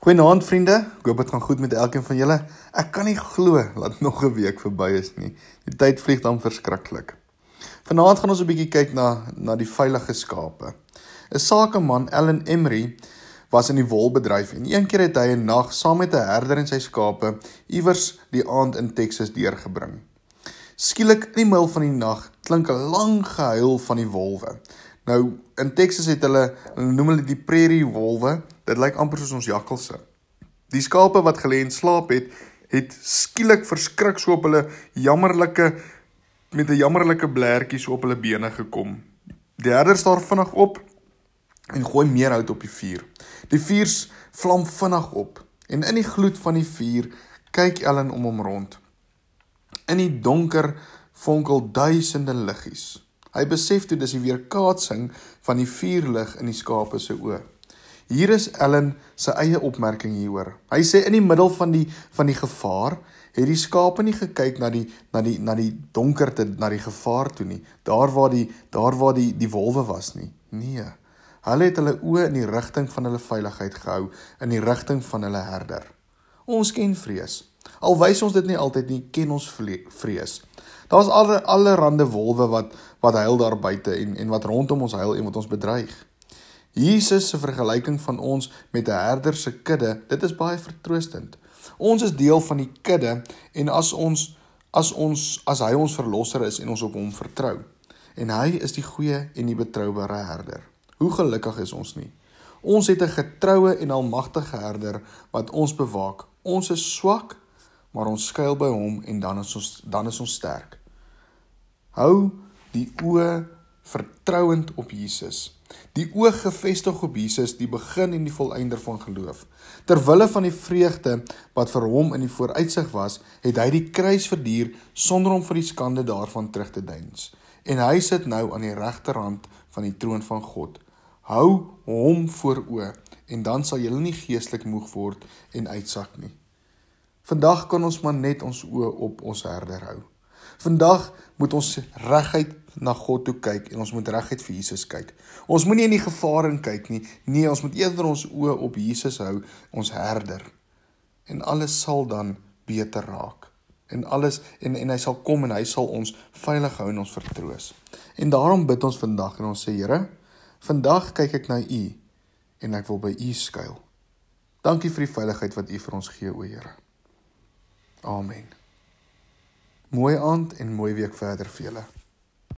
Goeienaand vriende. Ek hoop dit gaan goed met elkeen van julle. Ek kan nie glo dat nog 'n week verby is nie. Die tyd vlieg dan verskriklik. Vanaand gaan ons 'n bietjie kyk na na die veilige skape. 'n Sakeman, Ellen Emery, was in die wolbedryf en een keer het hy 'n nag saam met 'n herder en sy skape iewers die aand in Texas deurgebring. Skielik in die middel van die nag klink 'n lang gehuil van die wolwe. Nou in Texas het hulle hulle noem hulle die prairie wolwe. Dit lyk amper soos ons jakkalse. Die skape wat gelê en slaap het, het skielik verskrik so op hulle jammerlike met 'n jammerlike blertjie so op hulle bene gekom. Die herder staar vinnig op en gooi meer hout op die vuur. Die vuur vlam vinnig op en in die gloed van die vuur kyk Ellen om hom rond. In die donker fonkel duisende liggies. Hy besef toe dis die weerkaatsing van die vuurlig in die skape se oë. Hier is Ellen se eie opmerking hieroor. Hy sê in die middel van die van die gevaar het die skape nie gekyk na die na die na die donkerte, na die gevaar toe nie. Daar waar die daar waar die die wolwe was nie. Nee. Hulle het hulle oë in die rigting van hulle veiligheid gehou, in die rigting van hulle herder. Ons ken vrees. Al wys ons dit nie altyd nie, ken ons vrees. Daar's alle allerlei wolwe wat wat huil daar buite en en wat rondom ons huil en wat ons bedreig. Jesus se vergelyking van ons met 'n herder se kudde, dit is baie vertroostend. Ons is deel van die kudde en as ons as ons as hy ons verlosser is en ons op hom vertrou en hy is die goeie en die betroubare herder. Hoe gelukkig is ons nie. Ons het 'n getroue en almagtige herder wat ons bewaak. Ons is swak, maar ons skuil by hom en dan is ons dan is ons sterk. Hou die oë vertrouend op Jesus. Die oë gefestig op Jesus, die begin en die volëinder van geloof. Terwille van die vreugde wat vir hom in die vooruitsig was, het hy die kruis verduur sonder om vir die skande daarvan terug te deins. En hy sit nou aan die regterhand van die troon van God. Hou hom voor oë en dan sal jy nie geestelik moeg word en uitsak nie. Vandag kan ons maar net ons oë op ons herder hou. Vandag moet ons reguit na God toe kyk en ons moet reguit vir Jesus kyk. Ons moenie in die gevaar in kyk nie. Nee, ons moet eerder ons oë op Jesus hou, ons herder. En alles sal dan beter raak. En alles en en hy sal kom en hy sal ons veilig hou en ons vertroos. En daarom bid ons vandag en ons sê Here, vandag kyk ek na U en ek wil by U skuil. Dankie vir die veiligheid wat U vir ons gee, o Here. Amen. Mooi aand en mooi week verder vir julle.